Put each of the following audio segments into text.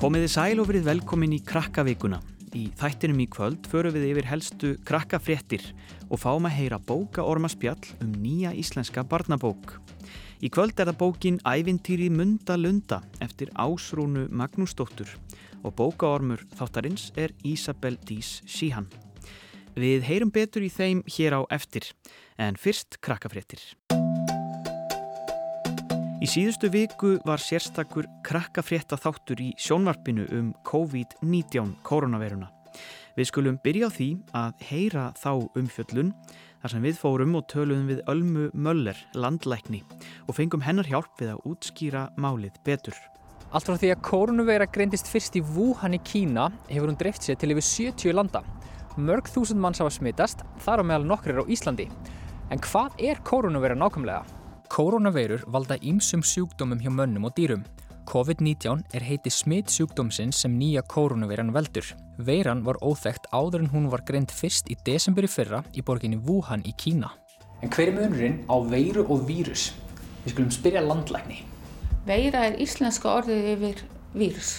Komiði sæl og verið velkomin í krakkavíkuna. Í þættinum í kvöld förum við yfir helstu krakkafréttir og fáum að heyra bókaormaspjall um nýja íslenska barnabók. Í kvöld er það bókin Ævintýri Munda Lunda eftir Ásrúnu Magnúsdóttur og bókaormur þáttarins er Ísabel Dís Síhan. Við heyrum betur í þeim hér á eftir en fyrst krakkafréttir. Í síðustu viku var sérstakur krakkafrétta þáttur í sjónvarpinu um COVID-19 koronaviruna. Við skulum byrja á því að heyra þá umfjöllun þar sem við fórum og töluðum við Ölmu Möller, landlækni og fengum hennar hjálp við að útskýra málið betur. Allt frá því að koronaveira greindist fyrst í Wuhan í Kína hefur hún dreift sér til yfir 70 landa. Mörg þúsund manns hafa smittast, þar á meðal nokkrir á Íslandi. En hvað er koronaveira nákvæmlega? Koronaveirur valda ímsum sjúkdómum hjá mönnum og dýrum. COVID-19 er heiti smitt sjúkdómsinn sem nýja koronaveiran veldur. Veiran var óþægt áður en hún var greint fyrst í desember í fyrra í borginni Wuhan í Kína. En hver er munurinn á veiru og vírus? Við skulum spyrja landlækni. Veira er íslenska orðið yfir vírus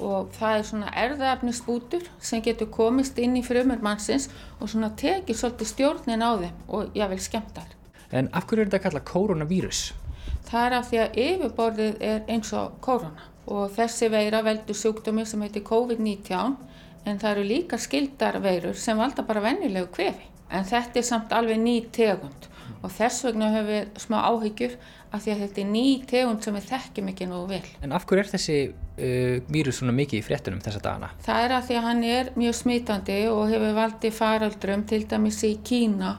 og það er svona erðaefnisbútur sem getur komist inn í frumur mannsins og svona tekið svolítið stjórnin á þeim og jável skemmtar. En af hverju er þetta kallað koronavírus? Það er af því að yfirborðið er eins og korona og þessi veira veldur sjúkdómi sem heitir COVID-19 en það eru líka skildarveirur sem valda bara vennilegu kvefi. En þetta er samt alveg ný tegund og þess vegna höfum við smá áhyggjur af því að þetta er ný tegund sem við þekkjum ekki nú vel. En af hverju er þessi uh, vírus svona mikið í fréttunum þessa dagana? Það er af því að hann er mjög smitandi og hefur valdið faraldrum til dæmis í Kína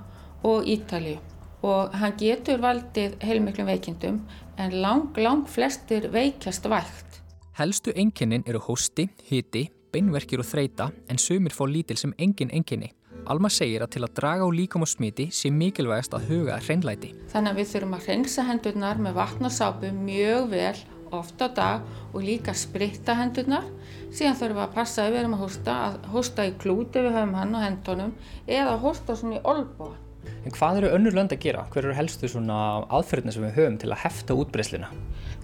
og Ítalíu og hann getur valdið heilmiklum veikindum en lang, lang flestir veikjast vægt. Helstu enginnin eru hósti, hiti, beinverkir og þreita en sumir fá lítil sem engin enginni. Alma segir að til að draga á líkom og smiti sé mikilvægast að huga hreinlæti. Þannig að við þurfum að hreinsa hendurnar með vatn og sápu mjög vel ofta á dag og líka spritta hendurnar. Síðan þurfum við að passa að við erum að hósta, að hósta í klúti við höfum hann og hendunum eða að hósta svona í olbúa. En hvað eru önnur lönd að gera? Hver eru helstu svona aðferðina sem við höfum til að hefta útbreysluna?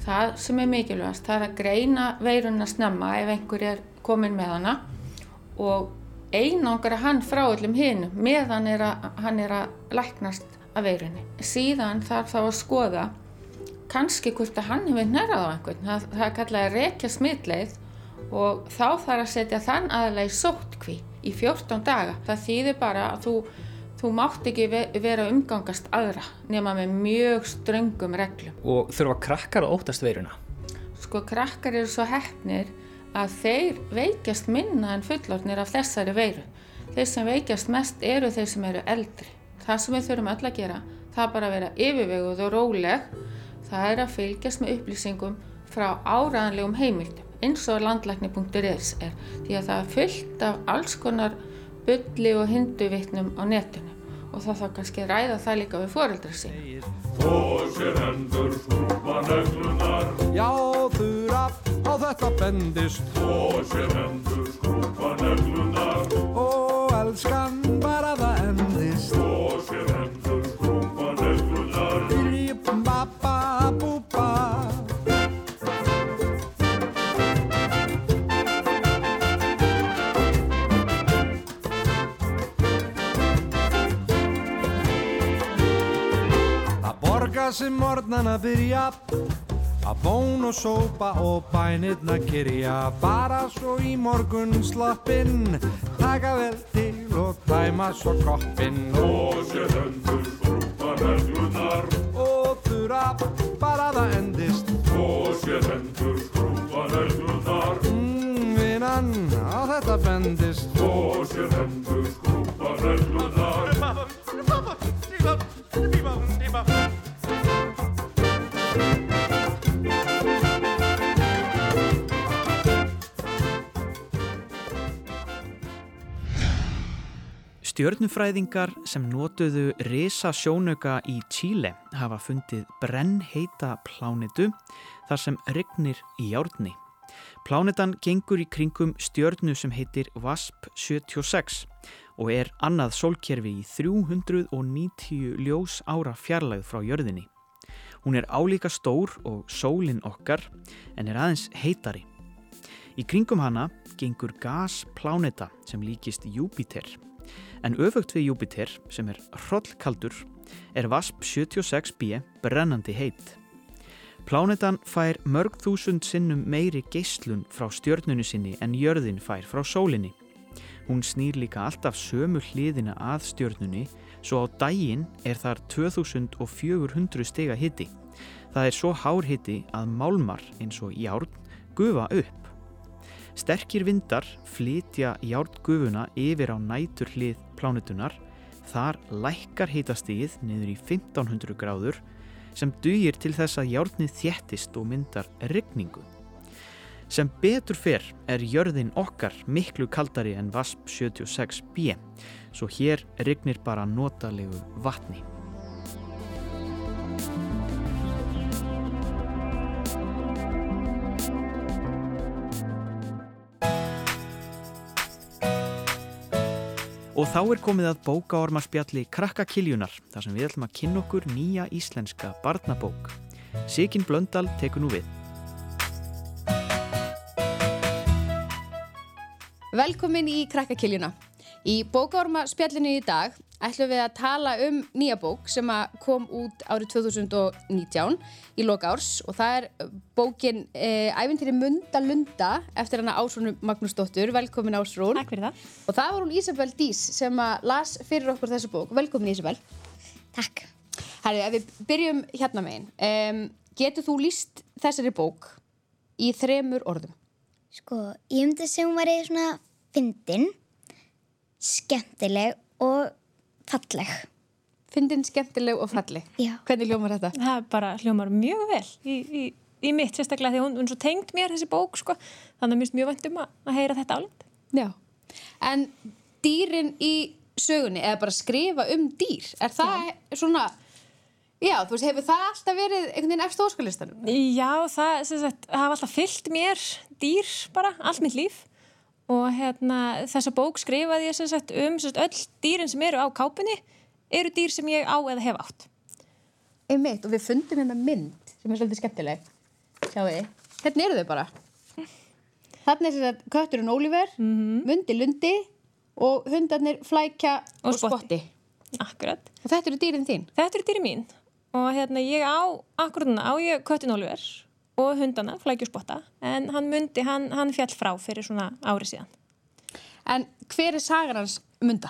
Það sem er mikilvægast, það er að greina veiruna snemma ef einhver er komin með hana og einangra hann frá öllum hinn meðan að, hann er að læknast af veirunni. Síðan þarf þá að skoða kannski hvort að hann hefur nærað á einhvern. Það, það er kallað að rekja smitleið og þá þarf að setja þann aðalega í sóttkví í 14 daga. Það þýðir bara að þú Þú mátt ekki vera umgangast aðra nema með mjög ströngum reglum. Og þurfa krakkar að óttast veiruna? Sko krakkar eru svo hefnir að þeir veikjast minna en fullornir af þessari veiru. Þeir sem veikjast mest eru þeir sem eru eldri. Það sem við þurfum öll að gera, það er bara að vera yfirveguð og róleg. Það er að fylgjast með upplýsingum frá áraðanlegum heimildum eins og landlækni.is er því að það er fyllt af alls konar bulli og hinduvittnum á netinu. Og þá þá kannski ræða það líka við foreldra sín. Þó sér hendur skrúpa neglunar Já þurra á þetta bendist. Þó sér hendur skrúpa neglunar Og elskan sem morgnan að byrja. Að bón og sópa og bænirna kyrja. Bara svo í morgun slappinn. Taka vel til og dæma svo koppinn. Og sér hendur skrúpa neglunar og þurra bara það endist Stjörnufræðingar sem notuðu risa sjónauka í Tíle hafa fundið brennheita plánitu þar sem regnir í járni. Plánetan gengur í kringum stjörnu sem heitir VASP 76 og er annað sólkerfi í 390 ljós ára fjarlægð frá jörðinni. Hún er álíka stór og sólinn okkar en er aðeins heitari. Í kringum hana gengur gaspláneta sem líkist Júpiter. En öfugt við Júpiter, sem er hrollkaldur, er VASP 76b brennandi heit. Plánetan fær mörg þúsund sinnum meiri geyslun frá stjörnunu sinni en jörðin fær frá sólinni. Hún snýr líka alltaf sömu hliðina að stjörnunni svo á daginn er þar 2400 stega hitti. Það er svo hár hitti að málmar eins og járn gufa upp. Sterkir vindar flytja járngufuna yfir á nætur hlið plánetunar. Þar lækkar hitastíð niður í 1500 gráður sem dugir til þess að járnið þjættist og myndar regningu. Sem betur fer er jörðin okkar miklu kaldari en VASP 76b, svo hér regnir bara notalegu vatni. Og þá er komið að bókaormarspjalli Krakkakiljunar, þar sem við ætlum að kynna okkur nýja íslenska barnabók. Sigin Blöndal tekur nú við. Velkomin í Krakkakiljuna. Í bókaormarspjallinu í dag ætlum við að tala um nýja bók sem að kom út árið 2019 í loka árs og það er bókin e, Ævintýri Munda Lunda eftir hana Ásrúnu Magnúsdóttur. Velkomin Ásrún. Takk fyrir það. Og það var hún Ísabel Dís sem að las fyrir okkur þessa bók. Velkomin Ísabel. Takk. Herri, við byrjum hérna megin. Um, getur þú líst þessari bók í þremur orðum? Sko, ég myndi sem hún væri svona fyndin, skemmtileg og falleg. Fyndin, skemmtileg og falleg. Já. Hvernig ljómar þetta? það er bara hljómar mjög vel í, í, í mitt sérstaklega því hún, hún er svo tengd mér þessi bók sko þannig að mér finnst mjög vænt um að, að heyra þetta álind Já. En dýrin í sögunni, eða bara skrifa um dýr, er það svona, já, þú veist, hefur það alltaf verið einhvern veginn eftir óskalistanum? Já, það sem sagt, hafa alltaf fyllt mér dýr bara, allt mitt líf og hérna þessa bók skrifaði ég sem sagt um sem sagt, öll dýrin sem eru á kápunni eru dýr sem ég á eða hef átt Einmitt, og við fundum hérna mynd sem er svolítið skemmtileg. Sjáu þið, hérna eru þau bara. Þarna er þess að kötturinn Oliver, Mundi Lundi og hundarnir Flækja og, Og Spotti. Akkurat. Og þetta eru dýrin þín. Þetta eru dýri mín og hérna ég á, akkurat núna á ég köttin Oliver og hundana, flækjusbotta en hann myndi, hann, hann fjall frá fyrir svona ári síðan. En hver er sagan hans Munda?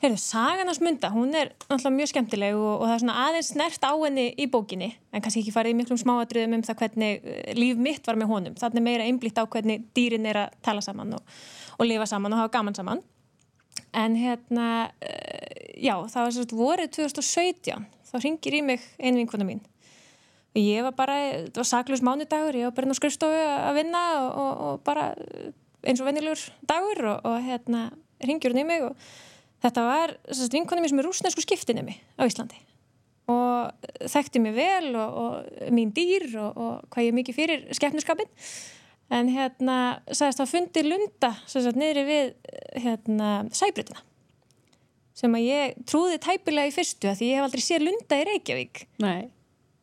Heyrðu, sagan hans Munda, hún er náttúrulega mjög skemmtileg og, og það er svona aðeins snert á henni í bókinni, en kannski ekki farið í miklum smáadröðum um það hvernig eh, líf mitt var með honum. Þannig er meira einblítt á hvernig dýrin er að tala saman og, og lifa saman og hafa gaman saman. En hérna, uh, já, það var svolítið vorið 2017, þá ringir í mig einu vinkona mín. Ég var bara, það var saklaus mánudagur, ég var bara inn á skrifstofu að vinna og, og, bara eins og venjulegur dagur og, og hérna ringjur hún í mig og þetta var vinkona mér sem er rúsnesku skiptinemi á Íslandi og þekkti mig vel og, og mín dýr og, hvað ég er mikið fyrir skeppniskapin en hérna sagðist að fundi lunda sagt, niðri við hérna, sæbrutina sem að ég trúði tæpilega í fyrstu að því ég hef aldrei séð lunda í Reykjavík Nei.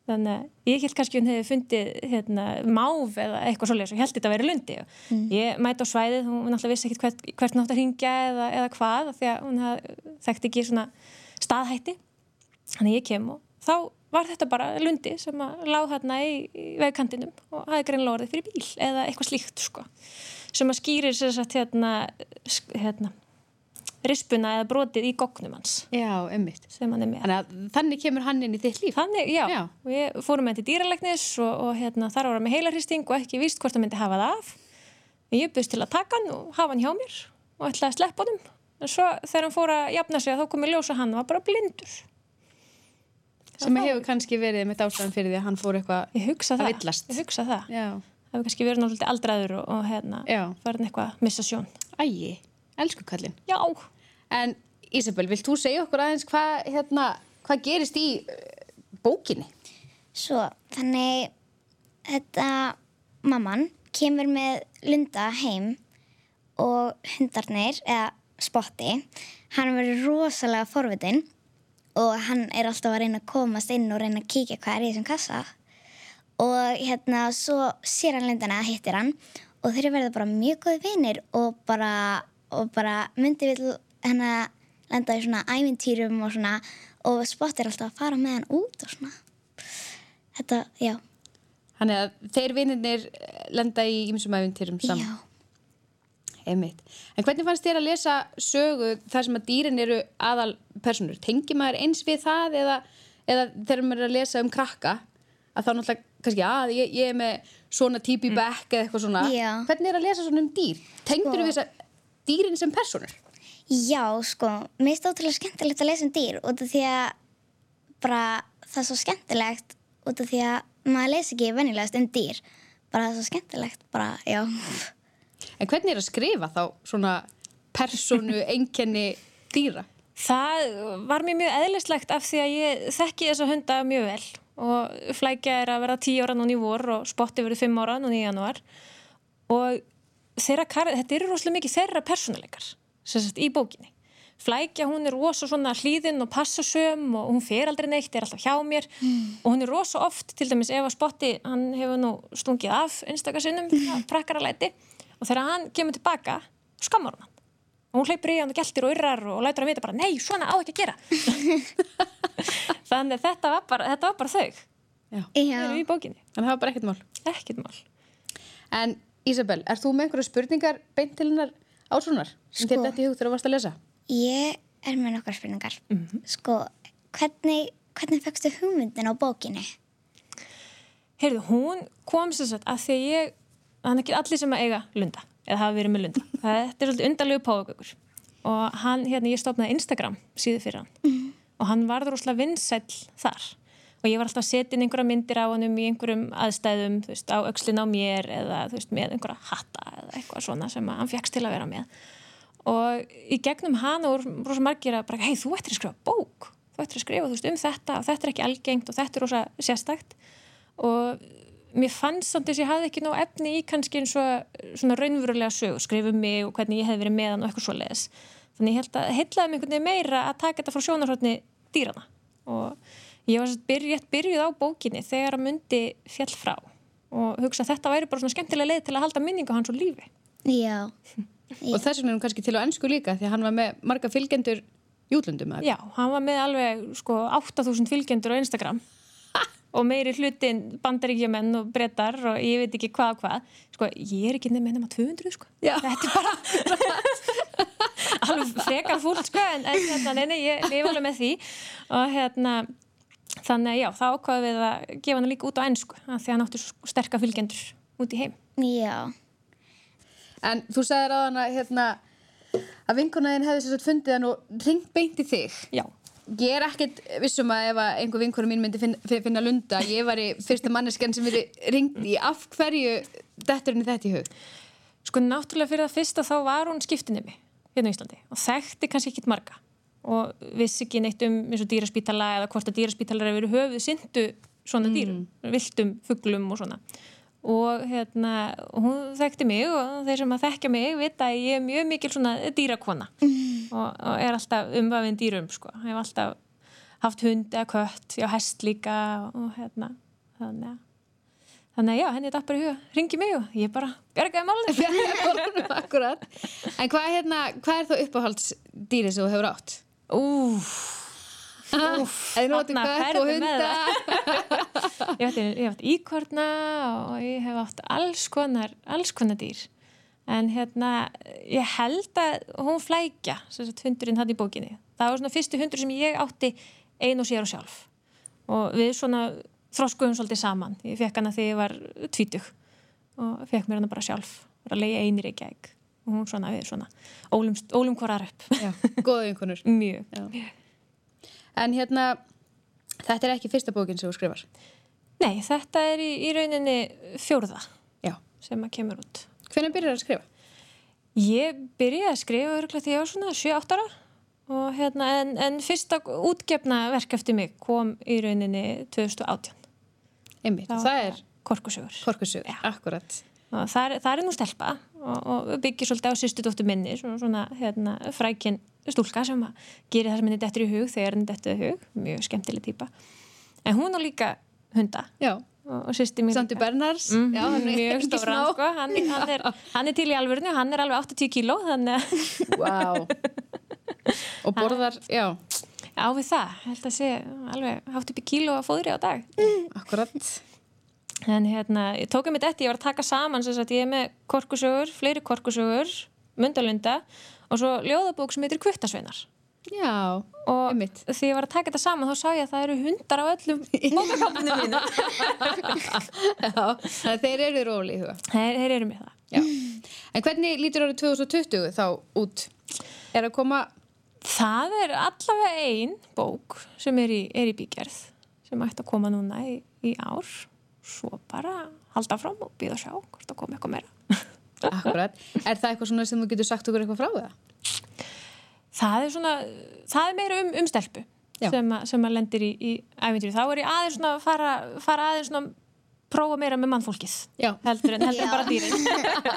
Þannig að ég held kannski hún hefði fundið hérna, máf eða eitthvað svoleiðis og held þetta að vera lundi. Og ég mæti á svæðið, hún náttúrulega vissi ekkit hvert, hvert nátt að ringja eða, eða hvað því að hún haf, þekkti ekki svona staðhætti. Þannig ég kem og þá var þetta bara lundi sem að lág hérna í, í vegkantinum og hafði greinlega orðið fyrir bíl eða eitthvað slíkt sko sem að skýrir sér satt hérna, hérna rispuna eða brotið í gognum hans Já, hann með Þannig kemur hann inn í þitt líf. Þannig, já, Já. ég fórum með til dýralegnis og, og hérna, þar var hann með heilarhristing og ekki víst hvort hann myndi hafa það af. Ég byrst til að taka hann og hafa hann hjá mér og ætlaði að sleppa honum. En svo þegar hann fór að jafna sig þá kom ég ljósa hann var bara blindur. Sem hefur kannski verið með ástæðan fyrir því að hann fór eitthvað að það. villast. Ég hugsa það. Já. Það hefur kannski verið náttúrulega aldraður og, og hérna, Já. farin eitthvað að missa sjón. Ægi, elsku kallinn. Já, En Ísabel, vilt þú segja okkur aðeins hvað hérna, hvað gerist í uh, bókinni? Svo, þannig þetta mamman kemur með Lunda heim og hundarnir, eða spotti, hann verður rosalega forvitin og hann er alltaf að reyna að komast inn og reyna að kíkja hvað er í þessum kassa og hérna svo sér hann Lundana, hittir hann og þeir verða bara mjög góði vinir og bara, og bara myndi vil hennar lenda í svona ævintýrum og svona og spott er alltaf að fara með hann út og svona þetta, já, Þannig að þeir vinnirnir lenda í ýmsum æfintýrum saman. já Einmitt. En hvernig fannst þér að lesa sögu þar sem að dýrin eru aðal personur? Tengi maður eins við það eða, eða þegar maður er að lesa um krakka að þá náttúrulega kannski að ég, ég er með svona típi mm. back eða eitthvað svona. Já. Hvernig er að lesa svona um dýr? Tengdur Sko- við þess að dýrin sem personur? Já, sko, mér finnst ótrúlega skemmtilegt að lesa um dýr út af því að bara það er svo skemmtilegt út af því að maður lesa ekki venjulegast um dýr. Bara það er svo skemmtilegt, bara, já. En hvernig er að skrifa þá svona personu, einkenni dýra? Það var mér mjög eðlislegt af því að ég þekki þessa hunda mjög vel. Og flækja er að vera 10 ára núna í vor og spotti verið 5 ára núna í januar og þeirra, kar- þetta eru rosalega mikið þeirra persónuleikar. sem sagt í bókinni. Flækja hún er rosa svona hlýðin og passasöm og hún fer aldrei neitt, er alltaf hjá mér. Og hún er rosa oft, til dæmis ef að spotti hann hefur nú stungið af einstakasunum, prakkaralæti og þegar hann kemur tilbaka skammar hún hann. Og hún hleypur í hann og geltir og yrrar og lætur hann vita bara nei, svona á ekki að gera. Þannig þetta var bara, þetta var bara þau Já. Já, þau eru í bókinni, að það var bara ekkert mál. ekkert mál. En Ísabel, er þú með einhverju spurningar beint til hennar ásvonar? Sem Sko. þetta í hug þegar þú varst að lesa? ég er með nokkar spurningar sko, hvernig hvernig fegstu hugmyndin á bókinni? heyrðu, hún kom sem sagt að því að ég hann er ekki allir sem að eiga lunda eða hafa verið með lunda þetta er svolítið undarlegu páfagökur og hann, hérna, ég stofnaði Instagram síðu fyrir hann og hann varður úrslega vinsæll þar og ég var alltaf að setja inn einhverja myndir á honum í einhverjum aðstæðum, þú veist, á aukslinn á mér eða, þú veist, með einhverja hatta eða eitthvað svona sem hann fjekkst til að vera með. Og í gegnum hana voru rosa margir að bara, hei, þú ættir að skrifa bók. Þú ættir að skrifa, þú veist, um þetta og þetta er ekki algengt og þetta er rosa sérstakt. Og mér fannst samt þess að ég hafði ekki nóg efni í kannski eins og svona raunverulega sög skrifa um mig og hvernig ég hef verið með hann og eitthvað svo leiðis þannig ég held að heitlaði mig einhvern veginn meira að taka þetta frá sjónarhóttni dýrana og ég var satt byrjað, byrjuð á bókinni þegar að myndi fjall frá og hugsa að þetta væri bara svona skemmtilega leið til að halda minningu hans og lífi. Já, Og þess vegna er hún kannski til á ennsku líka því að hann var með marga fylgjendur eða? Já, hann var með alveg sko 8000 fylgjendur á Instagram og meiri hlutin bandaríkjumenn og brettar og ég veit ekki hvað og hvað. Sko, ég er ekki nefn með nema 200 sko. Já. þetta er bara alveg frekar fúlt sko en, en hérna, nei, nei, ég lifa alveg með því. Og hérna þannig að já, þá ákvaðum við að gefa hann líka út á ennsku af því að hann átti svo sterka fylgjendur út í heim já, En þú sagðir á hann að, hérna, að vinkonaðin hefði sér fundið hann og ringt beint í þig. Já, Ég er ekkert vissum að ef að einhver vinkona mín myndi finna, finna lunda, ég var í fyrsta manneskjan sem við ringt í. Af hverju dettur henni þetta í hug? Sko náttúrulega fyrir það fyrsta þá var hún skiptinemi hérna á Íslandi og þekkti kannski ekkit marga og vissi ekki neitt um eins og dýraspítala eða hvort að dýraspítalar hefur verið höfuð syndu svona dýrum, viltum, fuglum og svona og hérna hún þekkti mig og þeir sem að þekkja mig vita að ég er mjög mikil svona dýrakona og, og er alltaf umvafinn dýrum sko, hef alltaf haft hund eða kött, já hest líka og hérna þannig að Þannig að já, henni er dappar í huga, ringi mig og ég bara bjargaði málunum. Akkurat. En hvað, hérna, hvað er þá uppáhaldsdýrið sem þú hefur átt? Úf, notu þarna kött og hunda. ég hef ég átt íkorna og ég hef átt alls konar, alls konar dýr. En hérna, ég held að hún flækja, sem sagt hundurinn hann í bókinni. Það var svona fyrstu hundur sem ég átti ein og sér og sjálf. Og við svona þroskuðum svolítið saman. Ég fekk hana þegar ég var tvítug og fekk mér hana bara sjálf. Var að leiða einir í gæk. Og hún svona, við svona, ólum, ólum hvorar upp. Góða. Já. En hérna, þetta er ekki fyrsta bókin sem þú skrifar. Nei, þetta er í, í rauninni fjórða Já. sem að kemur út. Hvernig byrjar að skrifa? Ég byrjaði að skrifa örgulega því ég var svona 7-8 ára og hérna, en, en fyrsta útgefna verk eftir mig kom í rauninni 2018. Einmitt, Það það er Korkusögur. korkusug, akkurat. Og það, er- er nú stelpa og, og byggir svolítið á sýstu dóttur minni, svona, svona hérna, frækin stúlka sem gerir það sem henni dettur í hug þegar henni dettur í hug, mjög skemmtileg típa. En hún á líka hunda. Já, og, og sýsti mín Sandi Bernars mm, Já, hann er mjög smá. sko. hann, hann, er, hann er til í alvörinu, hann er alveg 80 kíló Vá. Og borðar, já, á við það, held að sé alveg hátt upp í kíló að fóðri á dag. Akkurat en hérna, ég tók um mitt eftir, ég var að taka saman sem sagt, ég er með korkusögur, fleiri korkusögur mundalunda og svo ljóðabók sem heitir Kvittasveinar. Já, og Einmitt. því ég var að taka þetta saman þá sá ég að það eru hundar á öllum bókakápunum mínu. Já þeir eru róli í huga þeir, þeir eru með það. Já. En hvernig lítur árið 2020 þá út? Er að koma Það er allavega ein bók sem er í, er í bígerð sem ætti að koma núna í, í ár svo bara halda fram og býða að sjá hvort það komi eitthvað meira Akkurat Er það eitthvað svona sem þú getur sagt okkur eitthvað frá það? það er svona, það er meira um, um stelpu sem, að- sem að lendir í, í æfintýri, þá er ég aðeins svona að fara, fara aðeins svona prófa meira með mannfólkið Já. heldur en, heldur en bara dýrin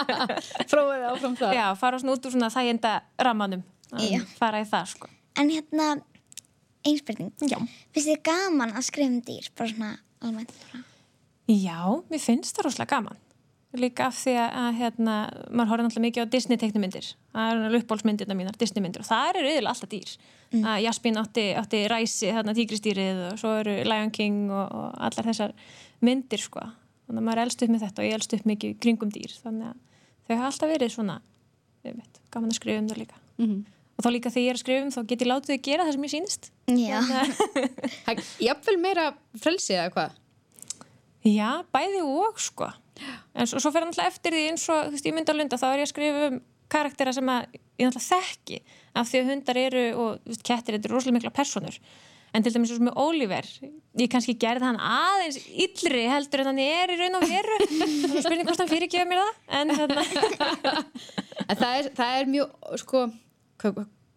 Prófaði áfram það já, fara svona út úr svona þæginda rammanum Já. fara í það sko En hérna, ein spurning. Já. Finnst þið gaman að skrifa um dýr? Bara svona almennt. Bara. Já, mér finnst það rosalega gaman. Líka af því að, að hérna, maður horfður náttúrulega mikið á Disney teiknumyndir. Það eru uppbólsmyndirna mínar, Disney myndir og það eru yfirlega alltaf dýr. Mm. Jasmín átti, átti ræsi, þarna tígristýrið og svo eru Lion King og, og allar þessar myndir sko. Þannig að maður elst upp með þetta og ég elst upp mikið kringum dýr. Þannig að þau hafa alltaf verið svona, veit, gaman að skrifa um það líka. Mhm. Og þá líka þegar ég er að skrifa um þá get ég látið þau gera það sem ég sýnist. Já. Jafnvel meira frelsi eða hvað? Já, bæði og sko. En svo, svo fer hann alltaf eftir því eins og veist, ég myndi að lunda, þá er ég að skrifa um karaktera sem að ég alltaf þekki af því að hundar eru og veist, kettir eru rosalega mikla personur en til dæmis og með Oliver ég kannski gerði hann aðeins illri heldur en hann er í raun og veru. Þannig spurning hvort hann fyrirgefa mér það en hérna, En það er, það er mjög, sko,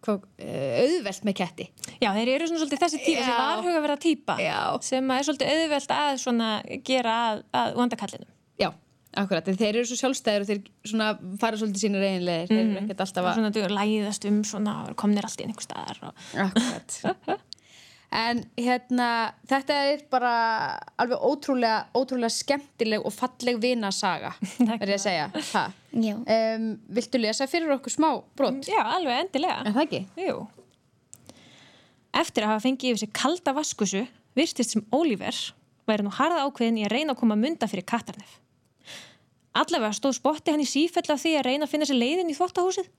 auðvelt með ketti. já, þeir eru svona svolítið þessi típa sem Já. varhuga verða típa Já. sem er svolítið auðvelt að svona gera að, að vandakallinum Já, akkurat. En þeir eru svo sjálfstæðir og þeir svona fara svolítið sína reynlegir. Þeir eru ekkert alltaf að... svona þú læðast um svona komnir allt í einhver staðar og Akkurat. En hérna, þetta er bara alveg ótrúlega, ótrúlega skemmtileg og falleg vinasaga, verður ég að segja. Ha. Já. Um, viltu lesa fyrir okkur smá brot? Já, alveg endilega. Er það ekki? Jú. Eftir að hafa fengið yfir sig kalda vaskusu virtist sem Oliver væri nú harða ákveðin í að reyna að koma munda fyrir kattarnef. Allavega stóð spotti hann í sífell af því að reyna að finna sér leiðin í þvottahúsið.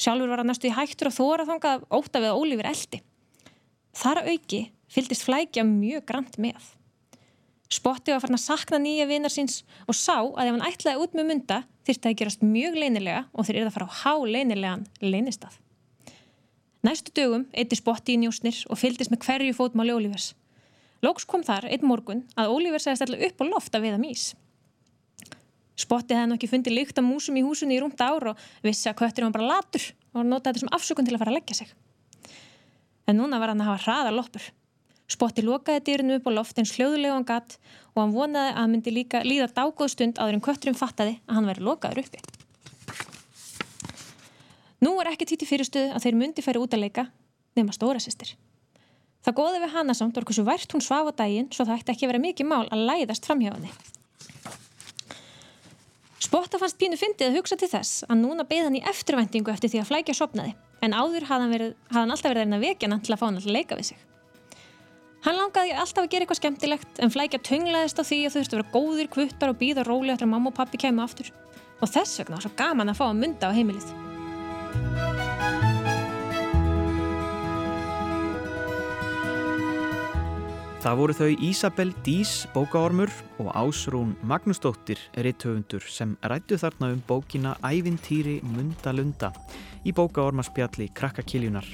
Sjálfur var hann næstu í hættur að þóra þangað óta við að Oliver eldi. Þar að auki fyldist flækja mjög grant með. Spotti var farin að sakna nýja vinar síns og sá að ef hann ætlaði út með munda þyrfti að gerast mjög leynilega og þeir eru að fara á há leynilegan leynistað. Næstu dögum eitti spotti í njósnir og fyldist með hverju fótmáli Ólífers. Lóks kom þar einn morgun að Ólífer segist alltaf upp á loft að veiða mís. Spotti hefði nú ekki fundið lykt af músum í húsinu í rúmt ár og vissi að kötturinn var bara latur og notaði þetta sem afsökun til að fara að leggja sig. En núna var hann að hafa hraðar loppur. Spotti lokaði dyrinu upp á loft eins hljóðulega hann gatt og hann vonaði að hann myndi líka líða dágóð stund áður en kötturinn fattaði að hann væri lokaður uppi. Nú er ekki títi fyrirstöðu að þeir myndi færi út að leika nema stóra sýstir. Það góði við hana samt hversu vært hún svaf á daginn svo það ætti ekki vera mikið mál að læðast framhjá henni. Spotta fannst pínu fyndið að hugsa til þess að núna beið hann í eftirvæntingu eftir því að flækja sopnaði en áður hafði hann, verið, hafði hann alltaf verið að reyna vekja hann til að fá hann að leika við sig. Hann langaði alltaf að gera eitthvað skemmtilegt en flækja tönglaðist á því að þau þurftu að vera góðir kvuttar og býða róli eftir að mamma og pappi kemur aftur. Og þess vegna var svo gaman að fá að mynda á heimilið. Það voru þau Ísabel Dís bókaormur og Ásrún Magnúsdóttir rithöfundur sem rættu þarna um bókina Ævintýri Mundalunda í bókaormarspjalli Krakkakiljunar.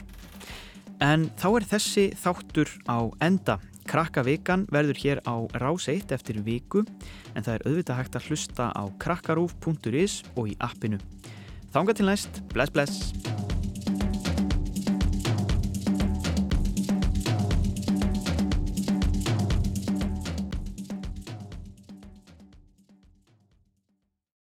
En þá er þessi þáttur á enda. Krakkavikan verður hér á rás 1 eftir viku en það er auðvitað hægt að hlusta á krakkarúf.is og í appinu. Þánga til næst, bless bless!